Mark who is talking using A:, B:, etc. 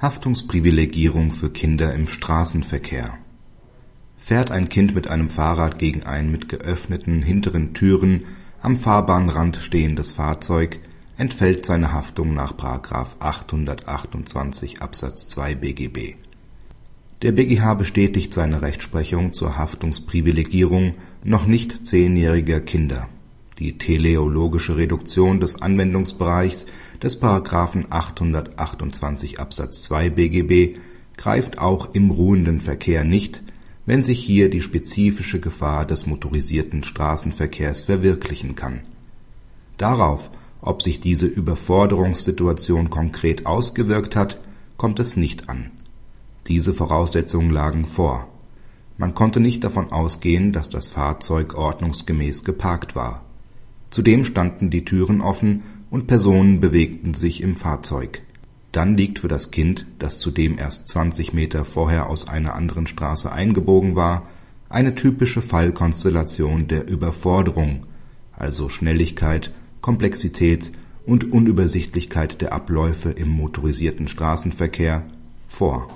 A: Haftungsprivilegierung für Kinder im Straßenverkehr Fährt ein Kind mit einem Fahrrad gegen ein mit geöffneten hinteren Türen am Fahrbahnrand stehendes Fahrzeug, entfällt seine Haftung nach § 828 Absatz 2 BGB. Der BgH bestätigt seine Rechtsprechung zur Haftungsprivilegierung noch nicht zehnjähriger Kinder. Die teleologische Reduktion des Anwendungsbereichs des § 828 Absatz 2 BGB greift auch im ruhenden Verkehr nicht, wenn sich hier die spezifische Gefahr des motorisierten Straßenverkehrs verwirklichen kann. Darauf, ob sich diese Überforderungssituation konkret ausgewirkt hat, kommt es nicht an. Diese Voraussetzungen lagen vor. Man konnte nicht davon ausgehen, dass das Fahrzeug ordnungsgemäß geparkt war. Zudem standen die Türen offen und Personen bewegten sich im Fahrzeug. Dann liegt für das Kind, das zudem erst 20 Meter vorher aus einer anderen Straße eingebogen war, eine typische Fallkonstellation der Überforderung, also Schnelligkeit, Komplexität und Unübersichtlichkeit der Abläufe im motorisierten Straßenverkehr, vor